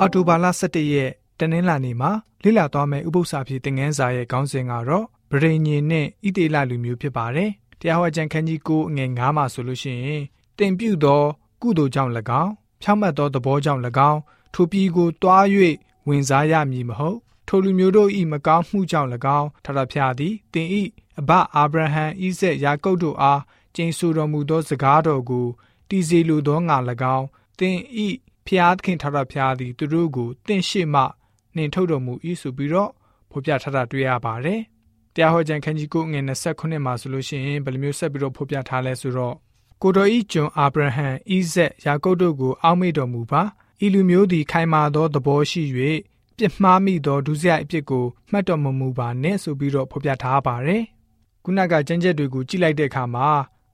အော်တိုဘာလ17ရက်တနင်္လာနေ့မှာလေ့လာသွားမယ့်ဥပုသ္စာဖြစ်သင်ခန်းစာရဲ့ခေါင်းစဉ်ကတော့ဗရိညင်နဲ့ဣတေလလူမျိုးဖြစ်ပါတယ်။တရားဟောကြံခန်းကြီး9အငယ်9မှာဆိုလို့ရှိရင်တင်ပြုသောကုသိုလ်ကြောင့်၎င်းဖြောင့်မတ်သောသဘောကြောင့်၎င်းထိုပြည်ကိုတွား၍ဝင်စားရမည်မဟုတ်ထိုလူမျိုးတို့၏မကောင်းမှုကြောင့်၎င်းထထဖျားသည်တင်ဤအဘအာဗြဟံဣဇက်ယာကုပ်တို့အားကျင့်ဆိုတော်မူသောစကားတော်ကိုတည်စေလိုသောငါ၎င်းတင်ဤ ဖျားသခင်ထထဖျားသည်သူတို့ကိုတင့်ရှိမှနှင်ထုတ်တော်မူ၏ဆိုပြီးတော့ဖော်ပြထားတာတွေ့ရပါတယ်တရားဟောကြံခန်းကြီးကိုငွေ29မှာဆိုလို့ရှိရင်ဘယ်လိုမျိုးဆက်ပြီးတော့ဖော်ပြထားလဲဆိုတော့ကိုတော်ဤကျွန်အာဗြဟံဣဇက်ယာကုပ်တို့ကိုအောက်မေ့တော်မူပါဤလူမျိုးသည်ခိုင်မာသောသဘောရှိ၍ပြစ်မှားမိသောဒုစရိုက်အဖြစ်ကိုမှတ်တော်မမူပါနဲ့ဆိုပြီးတော့ဖော်ပြထားပါတယ်။ခုနကကျမ်းချက်တွေကိုကြည့်လိုက်တဲ့အခါမှာ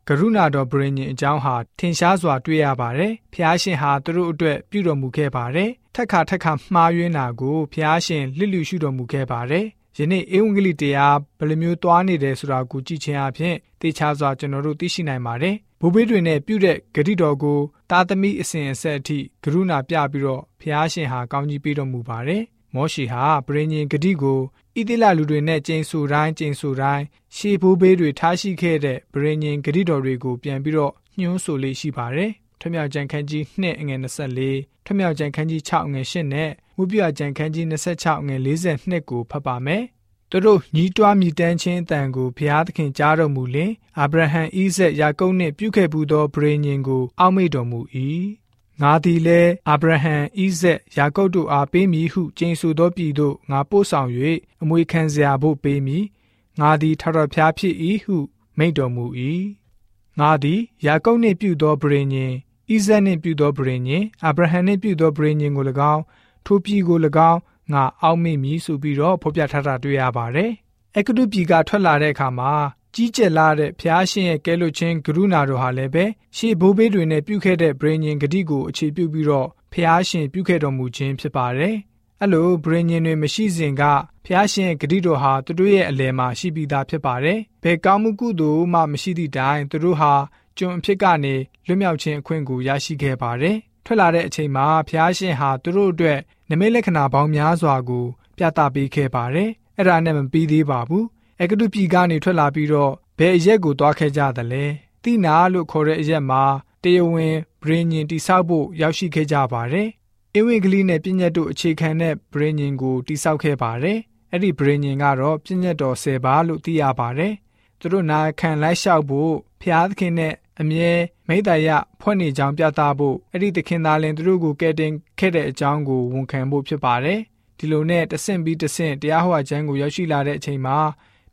ကရုဏာတော်ဗြိဉ္ဉ်အကြောင်းဟာထင်ရှားစွာတွေ့ရပါတယ်။ဖျားရှင်ဟာသူတို့အတွက်ပြုတော်မူခဲ့ပါတယ်။ထက်ခါထက်ခါမှားယွင်းတာကိုဖျားရှင်လစ်လျူရှုတော်မူခဲ့ပါတယ်။ယနေ့ဧဝံဂေလိတရားဘယ်လိုမျိုးသွားနေတယ်ဆိုတာကိုကြည့်ခြင်းအပြင်တေချာစွာကျွန်တော်တို့သိရှိနိုင်ပါတယ်။ဘိုးဘေးတွေနဲ့ပြုတဲ့ဂရိတော်ကိုတာသမီအစဉ်အဆက်အထိကရုဏာပြပြီးတော့ဖျားရှင်ဟာကောင်းကြီးပေးတော်မူပါတယ်။ မောရှိဟာပရိညင်ဂတိကိုဣတိလလူတွေနဲ့ကျိန်ဆူတိုင်းကျိန်ဆူတိုင်းရှေးဘိုးဘေးတွေထားရှိခဲ့တဲ့ပရိညင်ဂတိတော်တွေကိုပြန်ပြီးတော့ညှိုးဆိုလေးရှိပါတယ်။ထွမြောက်ကြံခန်းကြီး2အငယ်24ထွမြောက်ကြံခန်းကြီး6အငယ်8နဲ့ဝုပြကြံခန်းကြီး26အငယ်42ကိုဖတ်ပါမယ်။သူတို့ညီးတွားမြည်တမ်းခြင်းအတန်ကိုဘုရားသခင်ကြားတော်မူလင်အာဗြဟံဣဇက်ယာကုပ်နှင့်ပြုခဲ့ပူသောဗြေညင်ကိုအောက်မေ့တော်မူ၏ ငါသည်လည်းအာဗြဟံဣဇက်ယာကုပ်တို့အားပေးမည်ဟုကျိန်ဆိုသောပြည်သို့ငါပို့ဆောင်၍အမွေခံစရာဖို့ပေးမည်ငါသည်ထထဖျားဖြစ်၏ဟုမိန့်တော်မူ၏ငါသည်ယာကုပ်နှင့်ပြုသောဗြေညင်ဣဇက်နှင့်ပြုသောဗြေညင်အာဗြဟံနှင့်ပြုသောဗြေညင်ကို၎င်းထိုပြည်ကို၎င်းငါအောက်မေ့မည်ဆိုပြီးတော့ဖော်ပြထားတာတွေ့ရပါတယ်။အကတုပြည်ကထွက်လာတဲ့အခါမှာ ကြီးကျယ်လာတဲ့ဖျားရှင်ရဲ့ကဲလွတ်ခြင်းဂရုဏာတော်ဟာလည်းပဲရှေးဘိုးဘေးတွေနဲ့ပြုခဲ့တဲ့ဗြိဉ္ဉ်ဂတိကိုအခြေပြုပြီးတော့ဖျားရှင်ပြုခဲ့တော်မူခြင်းဖြစ်ပါတယ်။အဲ့လိုဗြိဉ္ဉ်တွေမရှိစဉ်ကဖျားရှင်ရဲ့ဂတိတော်ဟာသူတို့ရဲ့အလယ်မှာရှိပြီးသားဖြစ်ပါတယ်။ဘယ်ကောင်းမှုကုသိုလ်မှမရှိသည့်တိုင်သူတို့ဟာကျွန်အဖြစ်ကနေလွတ်မြောက်ခြင်းအခွင့်ကိုရရှိခဲ့ပါတယ်။ထွက်လာတဲ့အချိန်မှာဖျားရှင်ဟာသူတို့အတွက်နမိတ်လက္ခဏာပေါင်းများစွာကိုပြသပေးခဲ့ပါတယ်။အဲ့ဒါနဲ့မပြီးသေးပါဘူး အကတုပြည်ကနေထွက်လာပြီးတော့ဘယ်အရက်ကိုသွားခဲ့ကြသလဲတိနာလို့ခေါ်တဲ့အရက်မှာတရားဝင်ဗြိဉ္ဉ်တိဆောက်ဖို့ရောက်ရှိခဲ့ကြပါတယ်အင်ဝိကလေးနဲ့ပြည့်ညတ်တို့အခြေခံတဲ့ဗြိဉ္ဉ်ကိုတိဆောက်ခဲ့ပါတယ်အဲ့ဒီဗြိဉ္ဉ်ကတော့ပြည့်ညတ်တော်10ပါးလို့သိရပါတယ်သူတို့နာခံလိုက်လျှောက်ဖို့ဖျားသခင်နဲ့အမြဲမိတ္တရဖွဲ့နေကြောင်းပြသဖို့အဲ့ဒီသခင်သားလင်သူတို့ကိုကယ်တင်ခဲ့တဲ့အကြောင်းကိုဝန်ခံဖို့ဖြစ်ပါတယ်ဒီလိုနဲ့တဆင့်ပြီးတဆင့်တရားဟောခြင်းကိုရောက်ရှိလာတဲ့အချိန်မှာ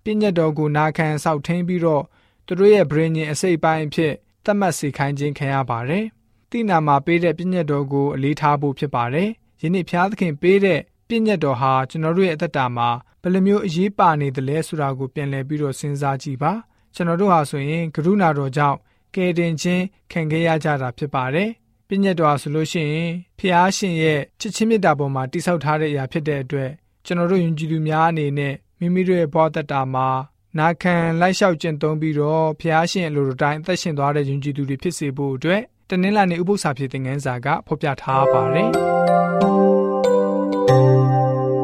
ပြည့်ညတ်တော်ကိုနာခံဆောက်ထင်းပြီးတော့သူတို့ရဲ့ဗြိဉ္ဉ်အစိတ်ပိုင်းအဖြစ်သတ်မှတ်စေခိုင်းခြင်းခံရပါတယ်။တိနာမှာပေးတဲ့ပြည့်ညတ်တော်ကိုအလေးထားဖို့ဖြစ်ပါတယ်။ယနေ့ဖျားသခင်ပေးတဲ့ပြည့်ညတ်တော်ဟာကျွန်တော်တို့ရဲ့အသက်တာမှာဘယ်လိုမျိုးအရေးပါနေသလဲဆိုတာကိုပြန်လည်ပြီးတော့စဉ်းစားကြည့်ပါ။ကျွန်တော်တို့ဟာဆိုရင်ကရုဏာတော်ကြောင့်ကယ်တင်ခြင်းခံခဲ့ရကြတာဖြစ်ပါတယ်။ပြည့်ညတ်တော်ဆိုလို့ရှိရင်ဖျားရှင်ရဲ့ချစ်ချင်းမေတ္တာပေါ်မှာတိဆောက်ထားတဲ့အရာဖြစ်တဲ့အတွက်ကျွန်တော်တို့ယဉ်ကျေးသူများအနေနဲ့ မိမိတို့ရဲ့ဘောတတာမှာနာခံလိုက်လျှောက်ကျင့်သုံးပြီးတော့ဖျားရှင်အလိုတော်တိုင်းအသက်ရှင်သွားတဲ့ယဉ်ကျေးသူတွေဖြစ်စေဖို့အတွက်တနင်္လာနေ့ဥပုသ္စာဖြစ်တဲ့ငန်းစာကဖော်ပြထားပါတယ်။